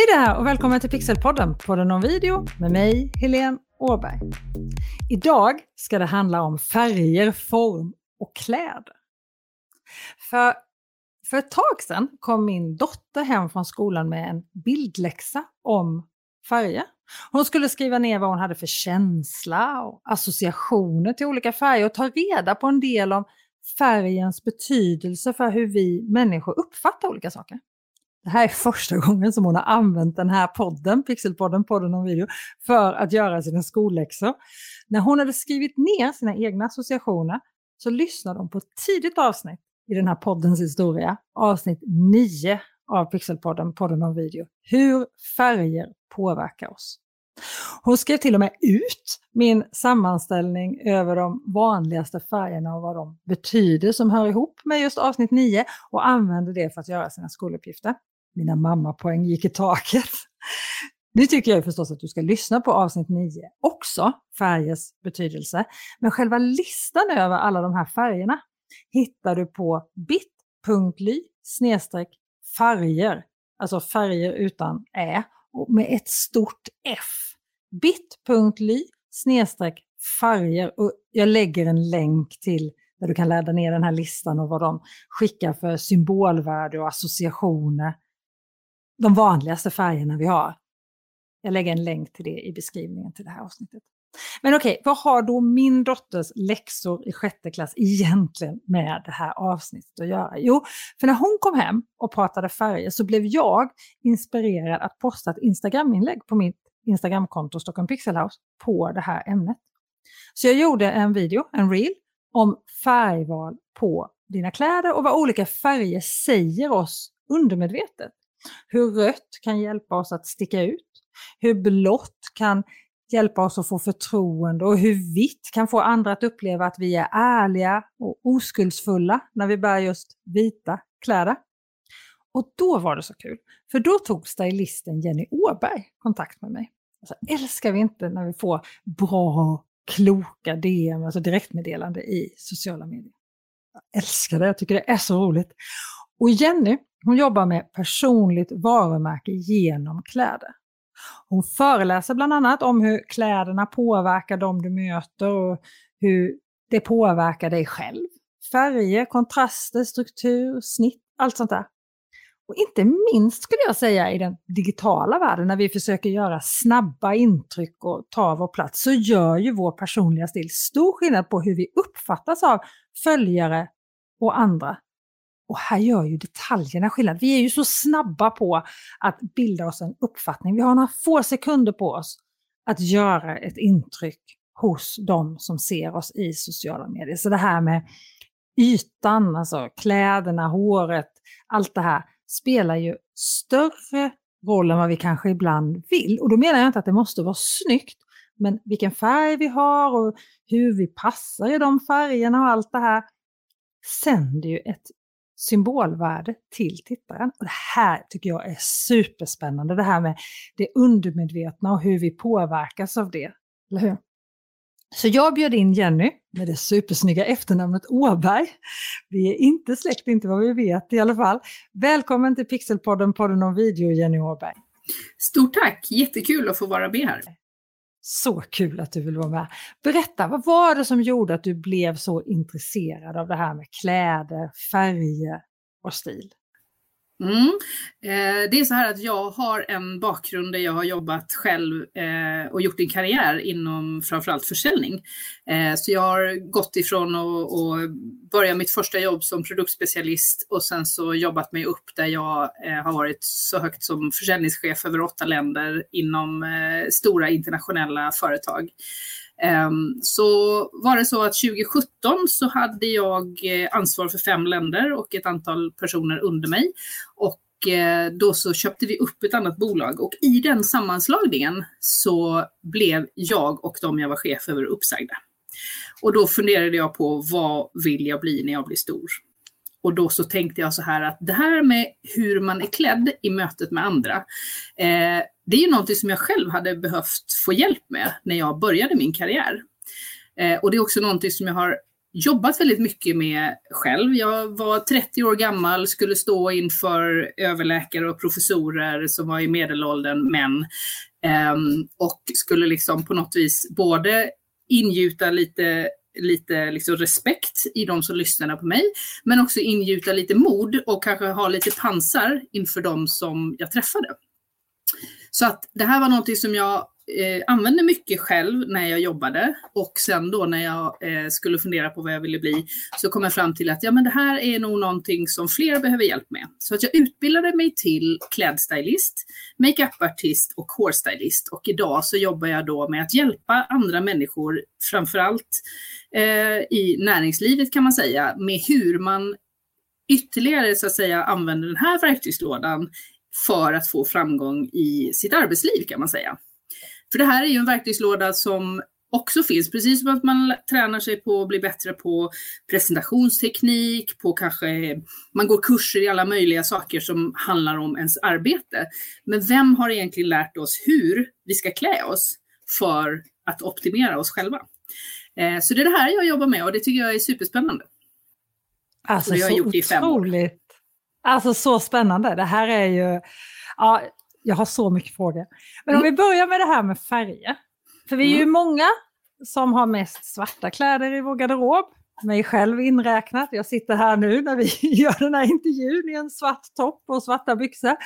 Hej där och välkommen till Pixelpodden, podden om video med mig, Helene Åberg. Idag ska det handla om färger, form och kläder. För, för ett tag sedan kom min dotter hem från skolan med en bildläxa om färger. Hon skulle skriva ner vad hon hade för känsla och associationer till olika färger och ta reda på en del om färgens betydelse för hur vi människor uppfattar olika saker. Det här är första gången som hon har använt den här podden, Pixelpodden, podden om video, för att göra sina skolläxor. När hon hade skrivit ner sina egna associationer så lyssnade hon på ett tidigt avsnitt i den här poddens historia, avsnitt 9 av Pixelpodden, podden om video, hur färger påverkar oss. Hon skrev till och med ut min sammanställning över de vanligaste färgerna och vad de betyder som hör ihop med just avsnitt 9 och använde det för att göra sina skoluppgifter. Mina mammapoäng gick i taket. Nu tycker jag förstås att du ska lyssna på avsnitt 9 också, färgers betydelse. Men själva listan över alla de här färgerna hittar du på bit.ly färger, alltså färger utan ä, och med ett stort F. bit.ly färger och jag lägger en länk till där du kan ladda ner den här listan och vad de skickar för symbolvärde och associationer. De vanligaste färgerna vi har. Jag lägger en länk till det i beskrivningen till det här avsnittet. Men okej, okay, vad har då min dotters läxor i sjätte klass egentligen med det här avsnittet att göra? Jo, för när hon kom hem och pratade färger så blev jag inspirerad att posta ett Instagram-inlägg på mitt Instagramkonto Stockholm Pixel House på det här ämnet. Så jag gjorde en video, en reel, om färgval på dina kläder och vad olika färger säger oss undermedvetet. Hur rött kan hjälpa oss att sticka ut, hur blått kan hjälpa oss att få förtroende och hur vitt kan få andra att uppleva att vi är ärliga och oskuldsfulla när vi bär just vita kläder. Och då var det så kul, för då tog stylisten Jenny Åberg kontakt med mig. Alltså, älskar vi inte när vi får bra, kloka DM, alltså direktmeddelande i sociala medier? Jag älskar det, jag tycker det är så roligt. Och Jenny, hon jobbar med personligt varumärke genom kläder. Hon föreläser bland annat om hur kläderna påverkar dem du möter och hur det påverkar dig själv. Färger, kontraster, struktur, snitt, allt sånt där. Och inte minst skulle jag säga i den digitala världen när vi försöker göra snabba intryck och ta vår plats så gör ju vår personliga stil stor skillnad på hur vi uppfattas av följare och andra. Och här gör ju detaljerna skillnad. Vi är ju så snabba på att bilda oss en uppfattning. Vi har några få sekunder på oss att göra ett intryck hos de som ser oss i sociala medier. Så det här med ytan, alltså kläderna, håret, allt det här spelar ju större roll än vad vi kanske ibland vill. Och då menar jag inte att det måste vara snyggt, men vilken färg vi har och hur vi passar i de färgerna och allt det här sänder ju ett symbolvärde till tittaren. Och det här tycker jag är superspännande, det här med det undermedvetna och hur vi påverkas av det. Eller hur? Så jag bjöd in Jenny med det supersnygga efternamnet Åberg. Vi är inte släkt, inte vad vi vet i alla fall. Välkommen till Pixelpodden, podden om video, Jenny Åberg. Stort tack, jättekul att få vara med här. Så kul att du vill vara med. Berätta, vad var det som gjorde att du blev så intresserad av det här med kläder, färger och stil? Mm. Eh, det är så här att jag har en bakgrund där jag har jobbat själv eh, och gjort en karriär inom framförallt försäljning. Eh, så jag har gått ifrån att börja mitt första jobb som produktspecialist och sen så jobbat mig upp där jag eh, har varit så högt som försäljningschef över åtta länder inom eh, stora internationella företag. Ehm, så var det så att 2017 så hade jag eh, ansvar för fem länder och ett antal personer under mig. Och eh, då så köpte vi upp ett annat bolag och i den sammanslagningen så blev jag och de jag var chef över uppsagda. Och då funderade jag på vad vill jag bli när jag blir stor? Och då så tänkte jag så här att det här med hur man är klädd i mötet med andra, eh, det är ju någonting som jag själv hade behövt få hjälp med när jag började min karriär. Eh, och det är också någonting som jag har jobbat väldigt mycket med själv. Jag var 30 år gammal, skulle stå inför överläkare och professorer som var i medelåldern män. Ehm, och skulle liksom på något vis både ingjuta lite lite liksom respekt i de som lyssnade på mig, men också ingjuta lite mod och kanske ha lite pansar inför de som jag träffade. Så att det här var någonting som jag eh, använde mycket själv när jag jobbade och sen då när jag eh, skulle fundera på vad jag ville bli så kom jag fram till att ja, men det här är nog någonting som fler behöver hjälp med. Så att jag utbildade mig till klädstylist, makeupartist och hårstylist och idag så jobbar jag då med att hjälpa andra människor, framförallt eh, i näringslivet kan man säga, med hur man ytterligare så att säga använder den här verktygslådan för att få framgång i sitt arbetsliv kan man säga. För det här är ju en verktygslåda som också finns, precis som att man tränar sig på att bli bättre på presentationsteknik, på kanske, man går kurser i alla möjliga saker som handlar om ens arbete. Men vem har egentligen lärt oss hur vi ska klä oss för att optimera oss själva? Eh, så det är det här jag jobbar med och det tycker jag är superspännande. Alltså så otroligt, alltså så spännande. Det här är ju, ja, jag har så mycket frågor. Men om mm. vi börjar med det här med färger. För vi är ju mm. många som har mest svarta kläder i vår garderob. Mig själv inräknat. Jag sitter här nu när vi gör den här intervjun i en svart topp och svarta byxor.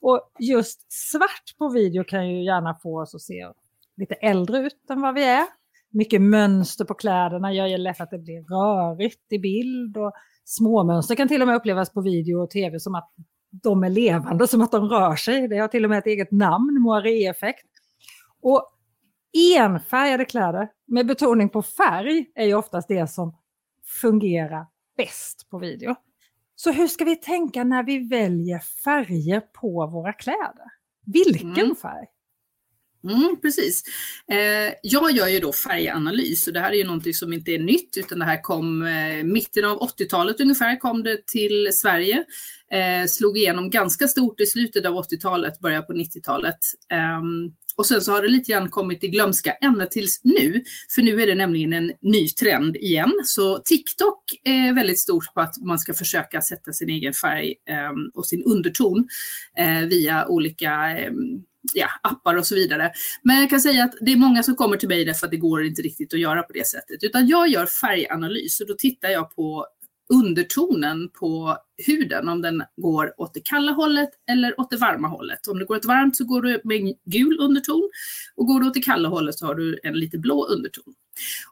Och just svart på video kan ju gärna få oss att se lite äldre ut än vad vi är. Mycket mönster på kläderna gör ju lätt att det blir rörigt i bild och småmönster kan till och med upplevas på video och tv som att de är levande, som att de rör sig. Det har till och med ett eget namn, moiré-effekt. Och enfärgade kläder med betoning på färg är ju oftast det som fungerar bäst på video. Så hur ska vi tänka när vi väljer färger på våra kläder? Vilken mm. färg? Mm, precis. Eh, jag gör ju då färganalys och det här är ju någonting som inte är nytt utan det här kom eh, mitten av 80-talet ungefär kom det till Sverige. Eh, slog igenom ganska stort i slutet av 80-talet, början på 90-talet. Ehm, och sen så har det lite grann kommit i glömska ända tills nu. För nu är det nämligen en ny trend igen. Så TikTok är väldigt stort på att man ska försöka sätta sin egen färg eh, och sin underton eh, via olika eh, ja, appar och så vidare. Men jag kan säga att det är många som kommer till mig därför att det går inte riktigt att göra på det sättet. Utan jag gör färganalys och då tittar jag på undertonen på huden, om den går åt det kalla hållet eller åt det varma hållet. Om det går åt varmt så går du med en gul underton och går du åt det kalla hållet så har du en lite blå underton.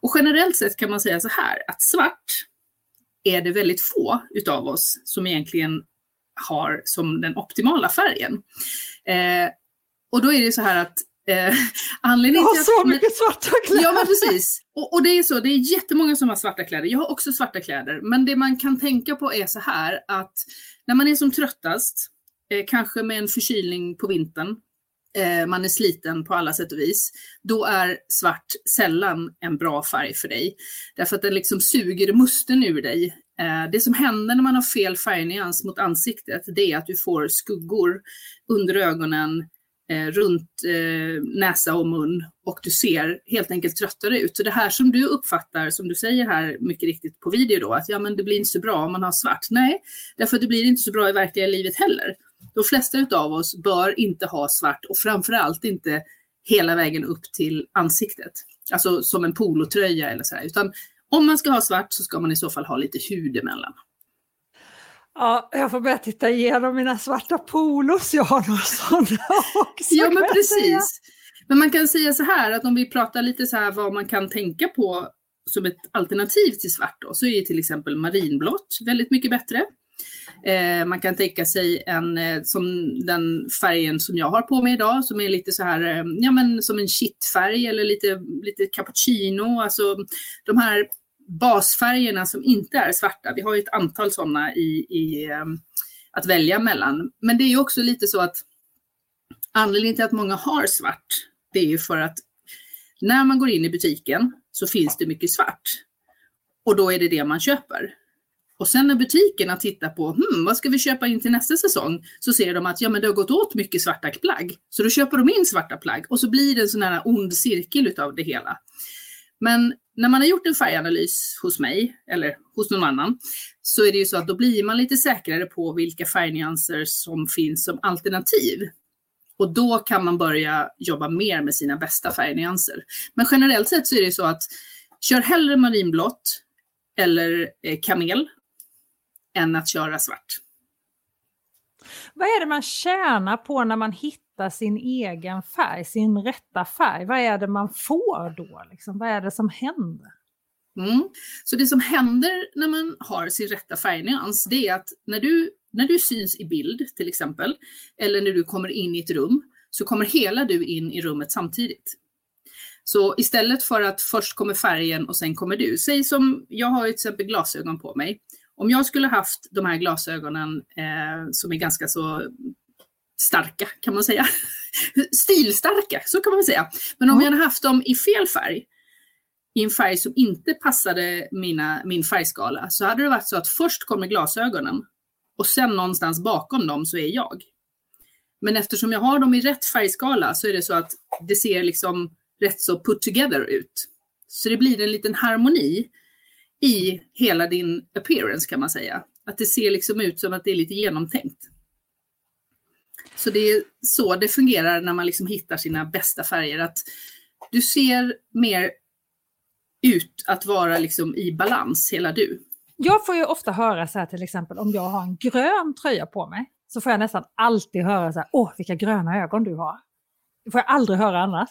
Och generellt sett kan man säga så här att svart är det väldigt få utav oss som egentligen har som den optimala färgen. Eh, och då är det så här att Eh, anledningen jag har så mycket svarta kläder! Ja men precis. Och, och, det är så, det är jättemånga som har svarta kläder. Jag har också svarta kläder. Men det man kan tänka på är så här att när man är som tröttast, eh, kanske med en förkylning på vintern, eh, man är sliten på alla sätt och vis, då är svart sällan en bra färg för dig. Därför att den liksom suger musten ur dig. Eh, det som händer när man har fel färgnyans mot ansiktet, det är att du får skuggor under ögonen, Eh, runt eh, näsa och mun och du ser helt enkelt tröttare ut. Så det här som du uppfattar, som du säger här mycket riktigt på video då, att ja men det blir inte så bra om man har svart. Nej, därför att det blir inte så bra i verkliga livet heller. De flesta av oss bör inte ha svart och framförallt inte hela vägen upp till ansiktet. Alltså som en polotröja eller så här. Utan om man ska ha svart så ska man i så fall ha lite hud emellan. Ja, jag får börja titta igenom mina svarta polos. Jag har några sådana också. Ja, men precis. Men man kan säga så här att om vi pratar lite så här vad man kan tänka på som ett alternativ till svart då, så är till exempel marinblått väldigt mycket bättre. Eh, man kan tänka sig en eh, som den färgen som jag har på mig idag som är lite så här, eh, ja men som en kittfärg eller lite, lite cappuccino, alltså de här basfärgerna som inte är svarta. Vi har ju ett antal sådana i, i ehm, att välja mellan. Men det är ju också lite så att anledningen till att många har svart, det är ju för att när man går in i butiken så finns det mycket svart. Och då är det det man köper. Och sen när butikerna tittar på, hmm, vad ska vi köpa in till nästa säsong? Så ser de att ja, men det har gått åt mycket svarta plagg. Så då köper de in svarta plagg och så blir det en sån här ond cirkel utav det hela. Men när man har gjort en färganalys hos mig eller hos någon annan så är det ju så att då blir man lite säkrare på vilka färgnyanser som finns som alternativ. Och då kan man börja jobba mer med sina bästa färgnyanser. Men generellt sett så är det så att kör hellre marinblått eller eh, kamel än att köra svart. Vad är det man tjänar på när man hittar sin egen färg, sin rätta färg? Vad är det man får då? Liksom? Vad är det som händer? Mm. Så det som händer när man har sin rätta färgnyans, det är att när du, när du syns i bild till exempel, eller när du kommer in i ett rum, så kommer hela du in i rummet samtidigt. Så istället för att först kommer färgen och sen kommer du, säg som jag har till exempel glasögon på mig. Om jag skulle haft de här glasögonen eh, som är ganska så starka kan man säga, stilstarka, så kan man säga. Men om mm. jag hade haft dem i fel färg, i en färg som inte passade mina, min färgskala, så hade det varit så att först kommer glasögonen och sen någonstans bakom dem så är jag. Men eftersom jag har dem i rätt färgskala så är det så att det ser liksom rätt så put together ut. Så det blir en liten harmoni i hela din appearance kan man säga. Att det ser liksom ut som att det är lite genomtänkt. Så det är så det fungerar när man liksom hittar sina bästa färger. Att du ser mer ut att vara liksom i balans, hela du. Jag får ju ofta höra så här till exempel om jag har en grön tröja på mig så får jag nästan alltid höra så här, åh vilka gröna ögon du har. Det får jag aldrig höra annars.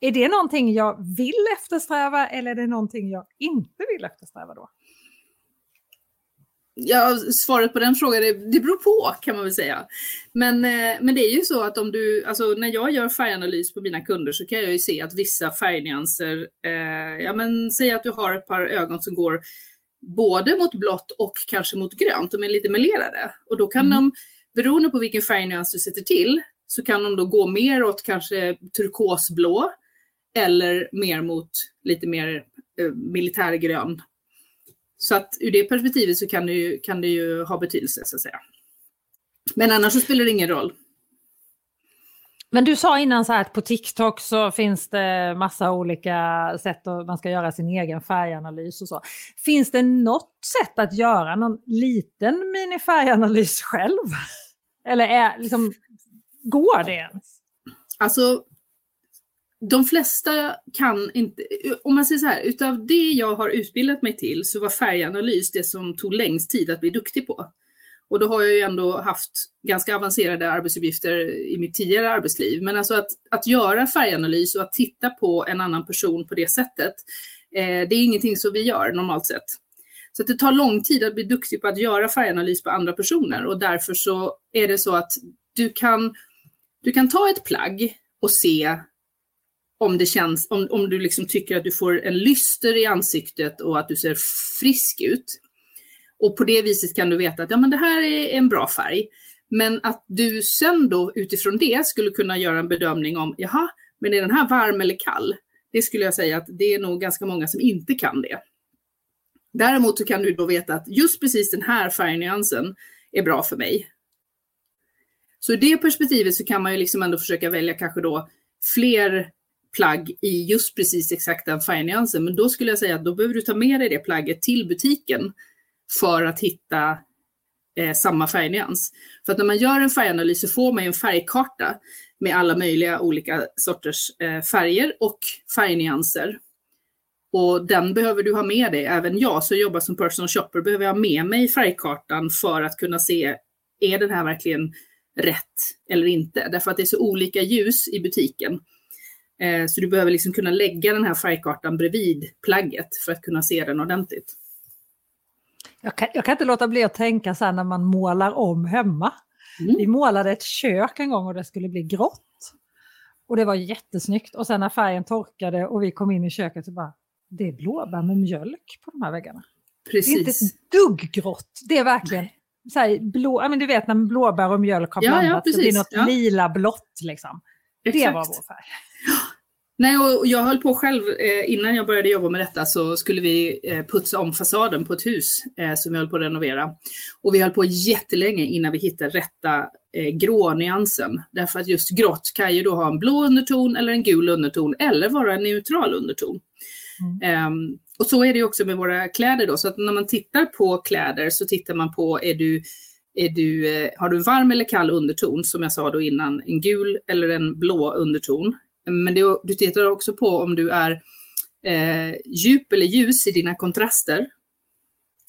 Är det någonting jag vill eftersträva eller är det någonting jag inte vill eftersträva då? Ja, svaret på den frågan, det, det beror på kan man väl säga. Men, eh, men det är ju så att om du, alltså när jag gör färganalys på mina kunder så kan jag ju se att vissa färgnyanser, eh, ja men säg att du har ett par ögon som går både mot blått och kanske mot grönt, de är lite melerade. Och då kan mm. de, beroende på vilken färgnyans du sätter till, så kan de då gå mer åt kanske turkosblå eller mer mot lite mer eh, militärgrön. Så att ur det perspektivet så kan det, ju, kan det ju ha betydelse så att säga. Men annars så spelar det ingen roll. Men du sa innan så här att på TikTok så finns det massa olika sätt att man ska göra sin egen färganalys och så. Finns det något sätt att göra någon liten minifärganalys själv? Eller är, liksom, går det ens? Alltså, de flesta kan inte, om man säger så här, utav det jag har utbildat mig till så var färganalys det som tog längst tid att bli duktig på. Och då har jag ju ändå haft ganska avancerade arbetsuppgifter i mitt tidigare arbetsliv. Men alltså att, att göra färganalys och att titta på en annan person på det sättet, eh, det är ingenting som vi gör normalt sett. Så det tar lång tid att bli duktig på att göra färganalys på andra personer och därför så är det så att du kan, du kan ta ett plagg och se om det känns, om, om du liksom tycker att du får en lyster i ansiktet och att du ser frisk ut. Och på det viset kan du veta att ja, men det här är en bra färg. Men att du sen då utifrån det skulle kunna göra en bedömning om, jaha, men är den här varm eller kall? Det skulle jag säga att det är nog ganska många som inte kan det. Däremot så kan du då veta att just precis den här färgnyansen är bra för mig. Så i det perspektivet så kan man ju liksom ändå försöka välja kanske då fler plagg i just precis exakt den färgnyansen. Men då skulle jag säga att då behöver du ta med dig det plagget till butiken för att hitta eh, samma färgnyans. För att när man gör en färganalys så får man en färgkarta med alla möjliga olika sorters eh, färger och färgnyanser. Och den behöver du ha med dig. Även jag som jobbar som personal shopper behöver ha med mig färgkartan för att kunna se, är den här verkligen rätt eller inte? Därför att det är så olika ljus i butiken. Eh, så du behöver liksom kunna lägga den här färgkartan bredvid plagget för att kunna se den ordentligt. Jag kan, jag kan inte låta bli att tänka så här när man målar om hemma. Mm. Vi målade ett kök en gång och det skulle bli grått. Och det var jättesnyggt. Och sen när färgen torkade och vi kom in i köket så bara, det är blåbär med mjölk på de här väggarna. Precis. Det är inte ett dugg grått. Det är verkligen så här, blå, ja, men du vet när blåbär och mjölk har ja, blandats ja, det blir något ja. lila blått liksom. Exakt. Det var vår färg. Nej, och jag höll på själv, eh, innan jag började jobba med detta så skulle vi eh, putsa om fasaden på ett hus eh, som vi höll på att renovera. Och vi höll på jättelänge innan vi hittade rätta grånyansen. Därför att just grått kan ju då ha en blå underton eller en gul underton eller vara en neutral underton. Mm. Um, och så är det också med våra kläder då, så att när man tittar på kläder så tittar man på, är du, är du, har du varm eller kall underton, som jag sa då innan, en gul eller en blå underton. Men det, du tittar också på om du är eh, djup eller ljus i dina kontraster.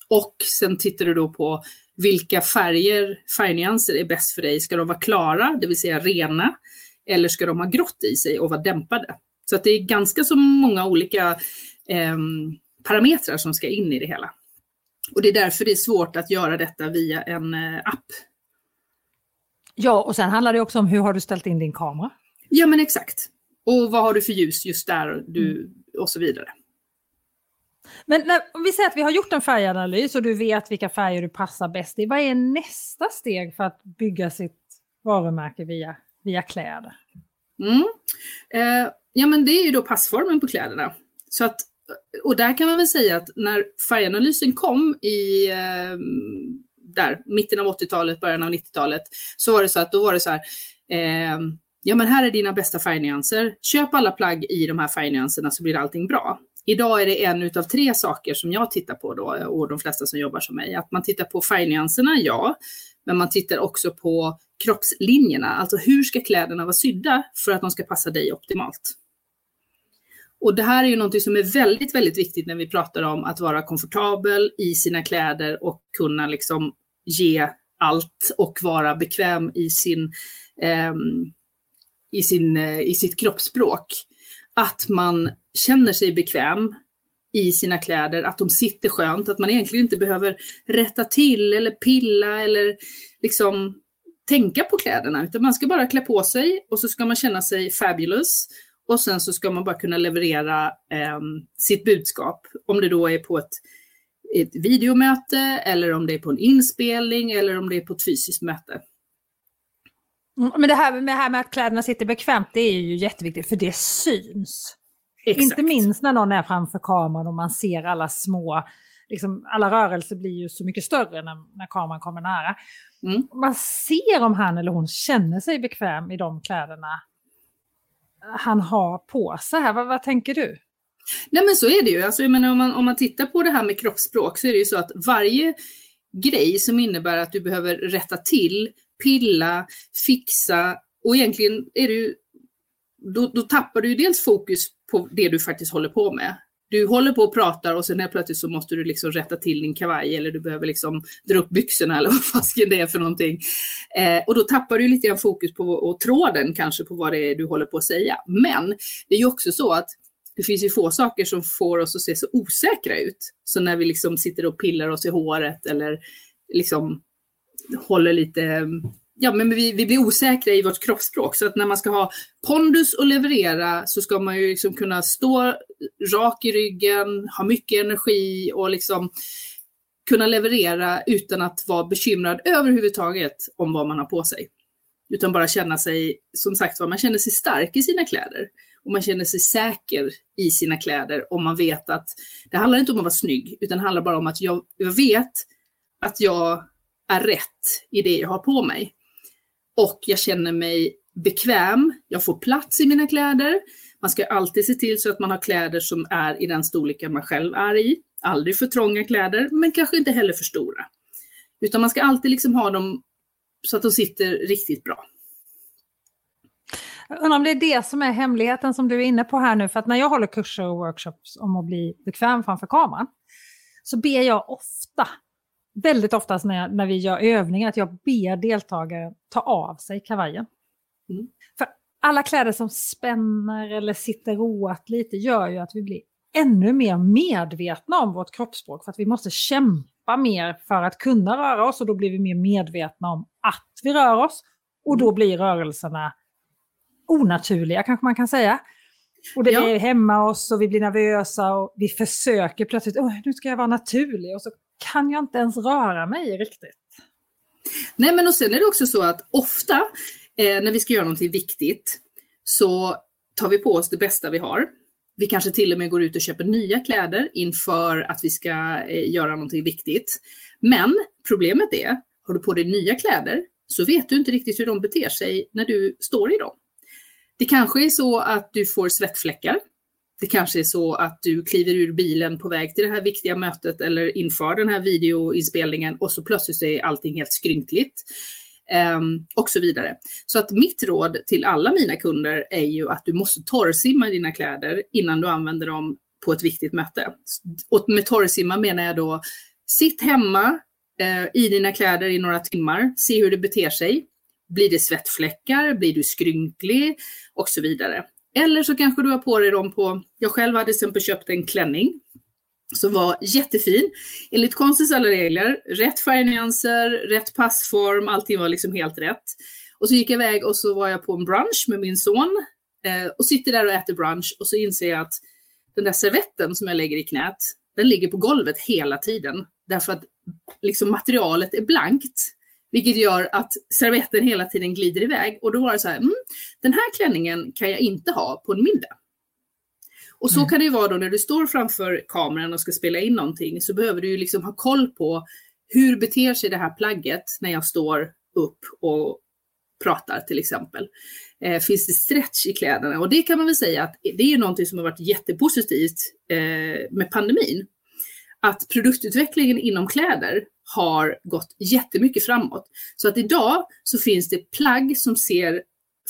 Och sen tittar du då på vilka färger, färgnyanser är bäst för dig. Ska de vara klara, det vill säga rena, eller ska de ha grått i sig och vara dämpade? Så att det är ganska så många olika eh, parametrar som ska in i det hela. Och det är därför det är svårt att göra detta via en eh, app. Ja, och sen handlar det också om hur har du ställt in din kamera? Ja, men exakt. Och vad har du för ljus just där du, mm. och så vidare. Men när, om vi säger att vi har gjort en färganalys och du vet vilka färger du passar bäst i. Vad är nästa steg för att bygga sitt varumärke via, via kläder? Mm. Eh, ja men det är ju då passformen på kläderna. Så att, och där kan man väl säga att när färganalysen kom i eh, där, mitten av 80-talet, början av 90-talet, så var det så att då var det så här, eh, ja men här är dina bästa färgnyanser. Köp alla plagg i de här färgnyanserna så blir allting bra. Idag är det en utav tre saker som jag tittar på då och de flesta som jobbar som mig. Att man tittar på färgnyanserna, ja. Men man tittar också på kroppslinjerna. Alltså hur ska kläderna vara sydda för att de ska passa dig optimalt? Och det här är ju någonting som är väldigt, väldigt viktigt när vi pratar om att vara komfortabel i sina kläder och kunna liksom ge allt och vara bekväm i sin eh, i, sin, eh, i sitt kroppsspråk. Att man känner sig bekväm i sina kläder, att de sitter skönt, att man egentligen inte behöver rätta till eller pilla eller liksom tänka på kläderna, utan man ska bara klä på sig och så ska man känna sig fabulous och sen så ska man bara kunna leverera eh, sitt budskap. Om det då är på ett, ett videomöte eller om det är på en inspelning eller om det är på ett fysiskt möte. Mm, men det här, med, det här med att kläderna sitter bekvämt, det är ju jätteviktigt för det syns. Exakt. Inte minst när någon är framför kameran och man ser alla små, liksom, alla rörelser blir ju så mycket större när, när kameran kommer nära. Mm. Man ser om han eller hon känner sig bekväm i de kläderna han har på sig här. Vad, vad tänker du? Nej men så är det ju. Alltså, jag menar, om, man, om man tittar på det här med kroppsspråk så är det ju så att varje grej som innebär att du behöver rätta till pilla, fixa och egentligen är du, då, då tappar du ju dels fokus på det du faktiskt håller på med. Du håller på och pratar och sen helt plötsligt så måste du liksom rätta till din kavaj eller du behöver liksom dra upp byxorna eller vad fasken det är för någonting. Eh, och då tappar du lite grann fokus på och tråden kanske på vad det är du håller på att säga. Men det är ju också så att det finns ju få saker som får oss att se så osäkra ut. Så när vi liksom sitter och pillar oss i håret eller liksom håller lite, ja men vi, vi blir osäkra i vårt kroppsspråk. Så att när man ska ha pondus och leverera så ska man ju liksom kunna stå rak i ryggen, ha mycket energi och liksom kunna leverera utan att vara bekymrad överhuvudtaget om vad man har på sig. Utan bara känna sig, som sagt var, man känner sig stark i sina kläder. Och man känner sig säker i sina kläder om man vet att det handlar inte om att vara snygg, utan det handlar bara om att jag, jag vet att jag är rätt i det jag har på mig. Och jag känner mig bekväm, jag får plats i mina kläder. Man ska alltid se till så att man har kläder som är i den storleken man själv är i. Aldrig för trånga kläder, men kanske inte heller för stora. Utan man ska alltid liksom ha dem så att de sitter riktigt bra. Jag undrar om det är det som är hemligheten som du är inne på här nu, för att när jag håller kurser och workshops om att bli bekväm framför kameran, så ber jag ofta väldigt oftast när, jag, när vi gör övningar att jag ber deltagare ta av sig kavajen. Mm. För alla kläder som spänner eller sitter åt lite gör ju att vi blir ännu mer medvetna om vårt kroppsspråk för att vi måste kämpa mer för att kunna röra oss och då blir vi mer medvetna om att vi rör oss och då mm. blir rörelserna onaturliga kanske man kan säga. Och det ja. är hemma oss och vi blir nervösa och vi försöker plötsligt, nu ska jag vara naturlig och så kan jag inte ens röra mig riktigt. Nej men och sen är det också så att ofta eh, när vi ska göra någonting viktigt så tar vi på oss det bästa vi har. Vi kanske till och med går ut och köper nya kläder inför att vi ska eh, göra någonting viktigt. Men problemet är, har du på dig nya kläder så vet du inte riktigt hur de beter sig när du står i dem. Det kanske är så att du får svettfläckar. Det kanske är så att du kliver ur bilen på väg till det här viktiga mötet eller inför den här videoinspelningen och så plötsligt är allting helt skrynkligt. Um, och så vidare. Så att mitt råd till alla mina kunder är ju att du måste torrsimma dina kläder innan du använder dem på ett viktigt möte. Och med torrsimma menar jag då, sitt hemma eh, i dina kläder i några timmar, se hur det beter sig. Blir det svettfläckar? Blir du skrynklig? Och så vidare. Eller så kanske du har på dig dem på, jag själv hade till exempel köpt en klänning som var jättefin. Enligt konstens alla regler, rätt färgnyanser, rätt passform, allting var liksom helt rätt. Och så gick jag iväg och så var jag på en brunch med min son eh, och sitter där och äter brunch och så inser jag att den där servetten som jag lägger i knät, den ligger på golvet hela tiden. Därför att liksom materialet är blankt. Vilket gör att servetten hela tiden glider iväg. Och då var det så här, mm, den här klänningen kan jag inte ha på en middag. Och så mm. kan det ju vara då när du står framför kameran och ska spela in någonting så behöver du ju liksom ha koll på hur beter sig det här plagget när jag står upp och pratar till exempel. Eh, finns det stretch i kläderna? Och det kan man väl säga att det är ju någonting som har varit jättepositivt eh, med pandemin. Att produktutvecklingen inom kläder har gått jättemycket framåt. Så att idag så finns det plagg som ser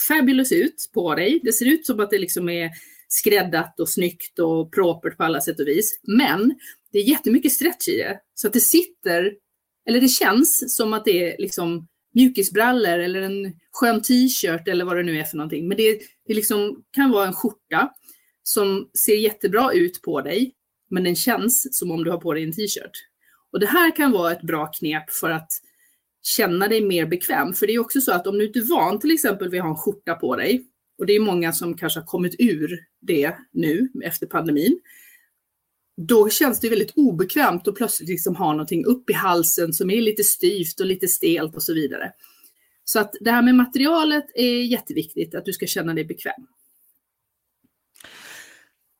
fabulous ut på dig. Det ser ut som att det liksom är skräddat och snyggt och propert på alla sätt och vis. Men det är jättemycket stretch i det. Så att det sitter, eller det känns som att det är liksom mjukisbrallor eller en skön t-shirt eller vad det nu är för någonting. Men det, det liksom kan vara en skjorta som ser jättebra ut på dig, men den känns som om du har på dig en t-shirt. Och det här kan vara ett bra knep för att känna dig mer bekväm. För det är också så att om du inte är van till exempel vid att ha en skjorta på dig, och det är många som kanske har kommit ur det nu efter pandemin. Då känns det väldigt obekvämt att plötsligt liksom ha någonting upp i halsen som är lite styvt och lite stelt och så vidare. Så att det här med materialet är jätteviktigt, att du ska känna dig bekväm.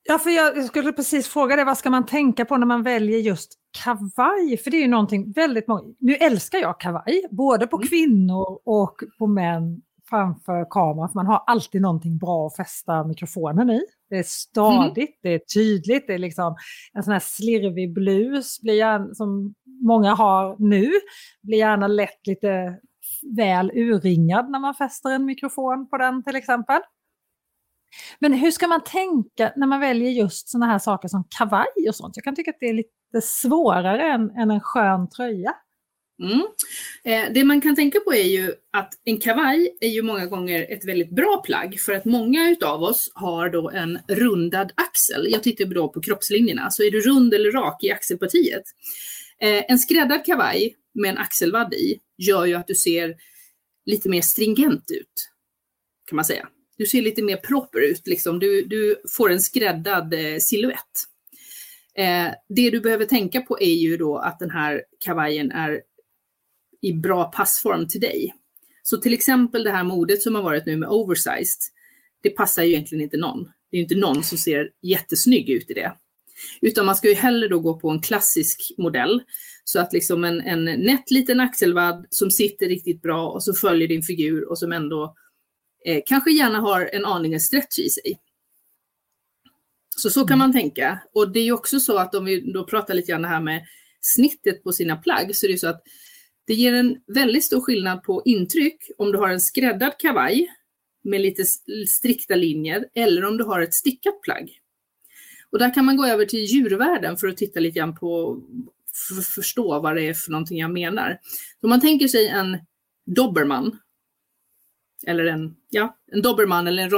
Ja, för jag skulle precis fråga dig, vad ska man tänka på när man väljer just kavaj? För det är ju någonting väldigt många... Nu älskar jag kavaj, både på mm. kvinnor och på män framför kameran, för man har alltid någonting bra att fästa mikrofonen i. Det är stadigt, mm. det är tydligt, det är liksom en sån här slirvig blus blir gärna, som många har nu, blir gärna lätt lite väl urringad när man fäster en mikrofon på den till exempel. Men hur ska man tänka när man väljer just sådana här saker som kavaj och sånt? Jag kan tycka att det är lite svårare än, än en skön tröja. Mm. Eh, det man kan tänka på är ju att en kavaj är ju många gånger ett väldigt bra plagg för att många utav oss har då en rundad axel. Jag tittar då på kroppslinjerna, så är du rund eller rak i axelpartiet. Eh, en skräddad kavaj med en axelvadd i gör ju att du ser lite mer stringent ut, kan man säga. Du ser lite mer proper ut, liksom. du, du får en skräddad eh, silhuett. Eh, det du behöver tänka på är ju då att den här kavajen är i bra passform till dig. Så till exempel det här modet som har varit nu med oversized, det passar ju egentligen inte någon. Det är inte någon som ser jättesnygg ut i det. Utan man ska ju hellre då gå på en klassisk modell. Så att liksom en, en nätt liten axelvadd som sitter riktigt bra och så följer din figur och som ändå eh, kanske gärna har en aningen stretch i sig. Så så kan mm. man tänka. Och det är ju också så att om vi då pratar lite grann här med snittet på sina plagg så är det så att det ger en väldigt stor skillnad på intryck om du har en skräddad kavaj med lite strikta linjer eller om du har ett stickat plagg. Och där kan man gå över till djurvärlden för att titta lite grann på, för att förstå vad det är för någonting jag menar. Om man tänker sig en dobermann, eller en, ja, en dobermann eller en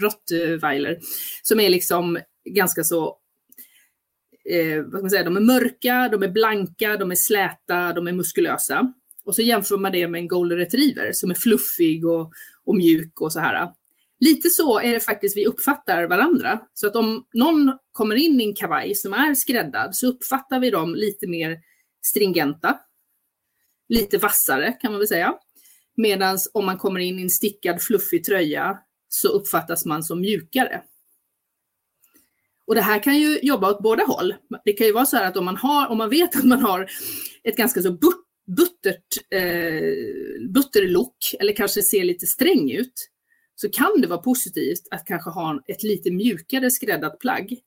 rottweiler, som är liksom ganska så eh, vad ska man säga, de är mörka, de är blanka, de är släta, de är muskulösa. Och så jämför man det med en golden retriever som är fluffig och, och mjuk och så här. Lite så är det faktiskt vi uppfattar varandra. Så att om någon kommer in i en kavaj som är skräddad så uppfattar vi dem lite mer stringenta. Lite vassare kan man väl säga. Medan om man kommer in i en stickad fluffig tröja så uppfattas man som mjukare. Och det här kan ju jobba åt båda håll. Det kan ju vara så här att om man, har, om man vet att man har ett ganska så buttert, eh, butter look eller kanske ser lite sträng ut så kan det vara positivt att kanske ha ett lite mjukare skräddat plagg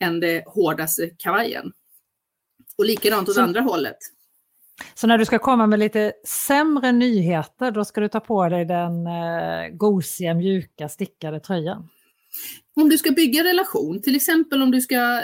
än det hårdaste kavajen. Och likadant åt så, andra hållet. Så när du ska komma med lite sämre nyheter, då ska du ta på dig den eh, gosiga, mjuka, stickade tröjan? Om du ska bygga relation, till exempel om du ska eh,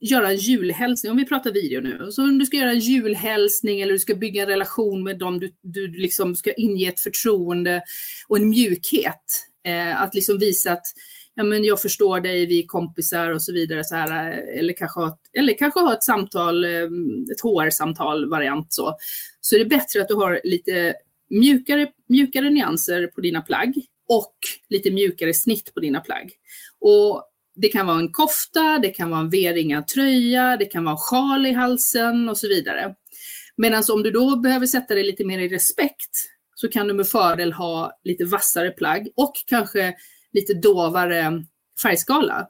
göra en julhälsning, om vi pratar video nu, så om du ska göra en julhälsning eller du ska bygga en relation med dem du, du liksom ska inge ett förtroende och en mjukhet. Eh, att liksom visa att ja, men jag förstår dig, vi är kompisar och så vidare. Så här, eller, kanske ha, eller kanske ha ett samtal, eh, ett HR-samtal variant så. Så är det bättre att du har lite mjukare, mjukare nyanser på dina plagg och lite mjukare snitt på dina plagg. Och det kan vara en kofta, det kan vara en V-ringad tröja, det kan vara en sjal i halsen och så vidare. Medan om du då behöver sätta dig lite mer i respekt så kan du med fördel ha lite vassare plagg och kanske lite dovare färgskala.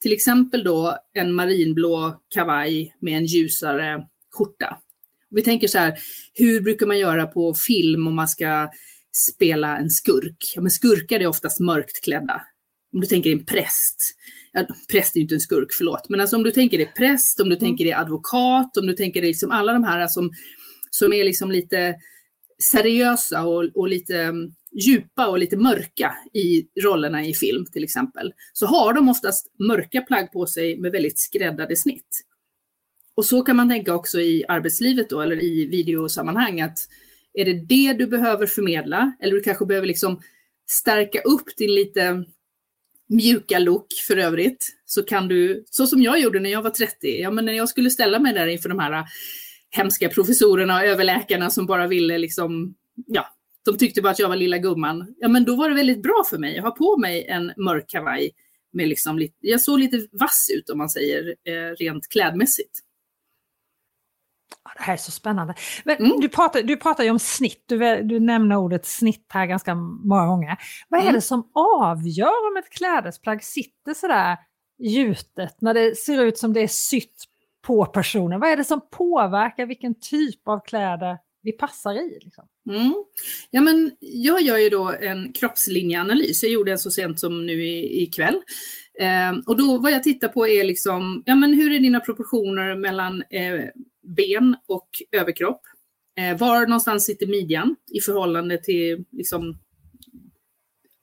Till exempel då en marinblå kavaj med en ljusare skjorta. Vi tänker så här, hur brukar man göra på film om man ska spela en skurk? Ja, men skurkar är oftast mörkt klädda. Om du tänker en präst. Ja, präst är ju inte en skurk, förlåt. Men alltså om du tänker dig präst, om du tänker dig advokat, om du tänker dig liksom alla de här som, som är liksom lite seriösa och, och lite mm, djupa och lite mörka i rollerna i film till exempel, så har de oftast mörka plagg på sig med väldigt skräddade snitt. Och så kan man tänka också i arbetslivet då, eller i videosammanhang, att är det det du behöver förmedla, eller du kanske behöver liksom stärka upp din lite mjuka look för övrigt, så kan du, så som jag gjorde när jag var 30, ja men när jag skulle ställa mig där inför de här hemska professorerna och överläkarna som bara ville liksom, ja, de tyckte bara att jag var lilla gumman. Ja, men då var det väldigt bra för mig. Jag har på mig en mörk kavaj med liksom lite, jag såg lite vass ut om man säger eh, rent klädmässigt. Det här är så spännande. Mm. du, pratar, du pratar ju om snitt, du, du nämner ordet snitt här ganska många gånger. Vad är mm. det som avgör om ett klädesplagg sitter sådär gjutet när det ser ut som det är sytt på personen? Vad är det som påverkar vilken typ av kläder vi passar i? Liksom? Mm. Ja, men jag gör ju då en kroppslinjeanalys. Jag gjorde en så sent som nu ikväll. Eh, och då vad jag tittar på är liksom, ja men hur är dina proportioner mellan eh, ben och överkropp? Eh, var någonstans sitter midjan i förhållande till liksom,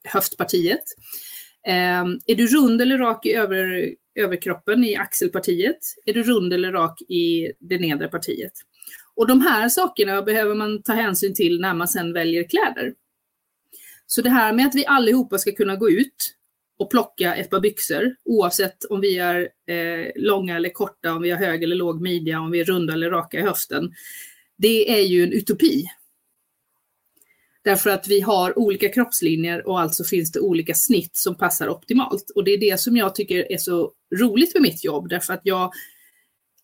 höftpartiet? Eh, är du rund eller rak i över, överkroppen i axelpartiet? Är du rund eller rak i det nedre partiet? Och de här sakerna behöver man ta hänsyn till när man sedan väljer kläder. Så det här med att vi allihopa ska kunna gå ut och plocka ett par byxor oavsett om vi är eh, långa eller korta, om vi har hög eller låg midja, om vi är runda eller raka i höften. Det är ju en utopi. Därför att vi har olika kroppslinjer och alltså finns det olika snitt som passar optimalt. Och det är det som jag tycker är så roligt med mitt jobb, därför att jag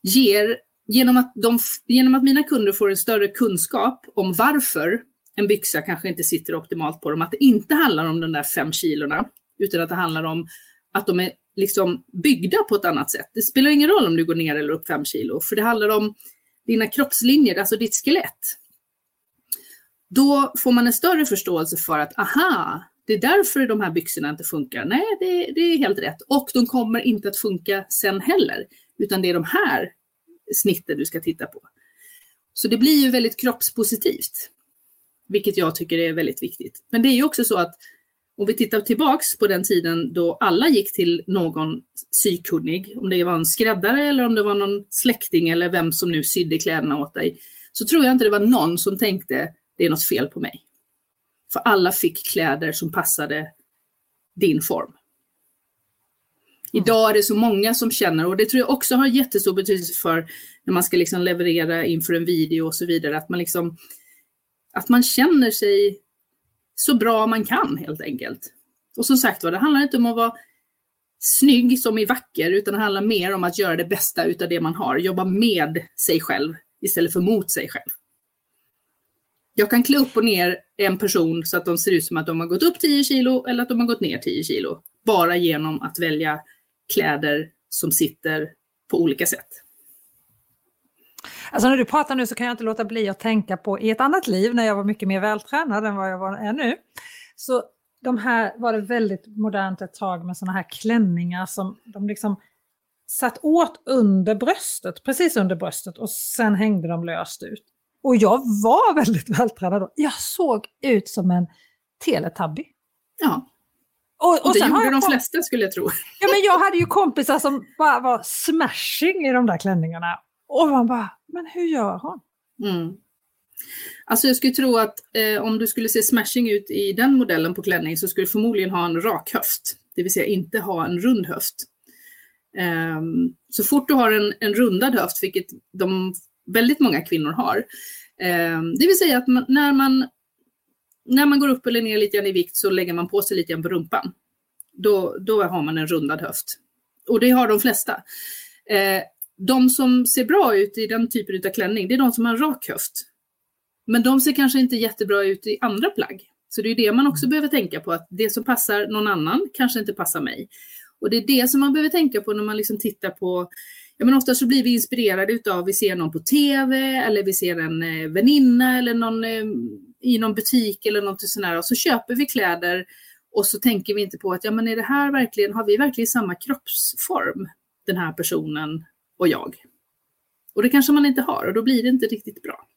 ger genom att, de, genom att mina kunder får en större kunskap om varför en byxa kanske inte sitter optimalt på dem, att det inte handlar om de där fem kilorna, utan att det handlar om att de är liksom byggda på ett annat sätt. Det spelar ingen roll om du går ner eller upp fem kilo, för det handlar om dina kroppslinjer, alltså ditt skelett. Då får man en större förståelse för att, aha, det är därför de här byxorna inte funkar. Nej, det, det är helt rätt. Och de kommer inte att funka sen heller, utan det är de här snittet du ska titta på. Så det blir ju väldigt kroppspositivt, vilket jag tycker är väldigt viktigt. Men det är ju också så att om vi tittar tillbaks på den tiden då alla gick till någon sykunnig, om det var en skräddare eller om det var någon släkting eller vem som nu sydde kläderna åt dig, så tror jag inte det var någon som tänkte det är något fel på mig. För alla fick kläder som passade din form. Mm. Idag är det så många som känner, och det tror jag också har jättestor betydelse för när man ska liksom leverera inför en video och så vidare, att man, liksom, att man känner sig så bra man kan helt enkelt. Och som sagt var, det handlar inte om att vara snygg som i vacker, utan det handlar mer om att göra det bästa utav det man har. Jobba med sig själv istället för mot sig själv. Jag kan klä upp och ner en person så att de ser ut som att de har gått upp 10 kilo eller att de har gått ner 10 kilo. Bara genom att välja kläder som sitter på olika sätt. Alltså när du pratar nu så kan jag inte låta bli att tänka på i ett annat liv när jag var mycket mer vältränad än vad jag var, är nu. Så de här var det väldigt modernt ett tag med sådana här klänningar som de liksom satt åt under bröstet, precis under bröstet och sen hängde de löst ut. Och jag var väldigt vältränad då. Jag såg ut som en teletabby. Ja. Och, och, och det gjorde de flesta skulle jag tro. Ja, men jag hade ju kompisar som bara var smashing i de där klänningarna. Och man bara, men hur gör hon? Mm. Alltså jag skulle tro att eh, om du skulle se smashing ut i den modellen på klänning så skulle du förmodligen ha en rak höft. Det vill säga inte ha en rund höft. Eh, så fort du har en, en rundad höft, vilket de väldigt många kvinnor har, eh, det vill säga att man, när, man, när man går upp eller ner lite grann i vikt så lägger man på sig lite grann på rumpan. Då, då har man en rundad höft. Och det har de flesta. Eh, de som ser bra ut i den typen av klänning, det är de som har en rak höft. Men de ser kanske inte jättebra ut i andra plagg. Så det är det man också behöver tänka på, att det som passar någon annan kanske inte passar mig. Och det är det som man behöver tänka på när man liksom tittar på Ja, men ofta så blir vi inspirerade utav, vi ser någon på TV eller vi ser en eh, väninna eller någon eh, i någon butik eller något sånt där och så köper vi kläder och så tänker vi inte på att ja men är det här verkligen, har vi verkligen samma kroppsform, den här personen och jag? Och det kanske man inte har och då blir det inte riktigt bra.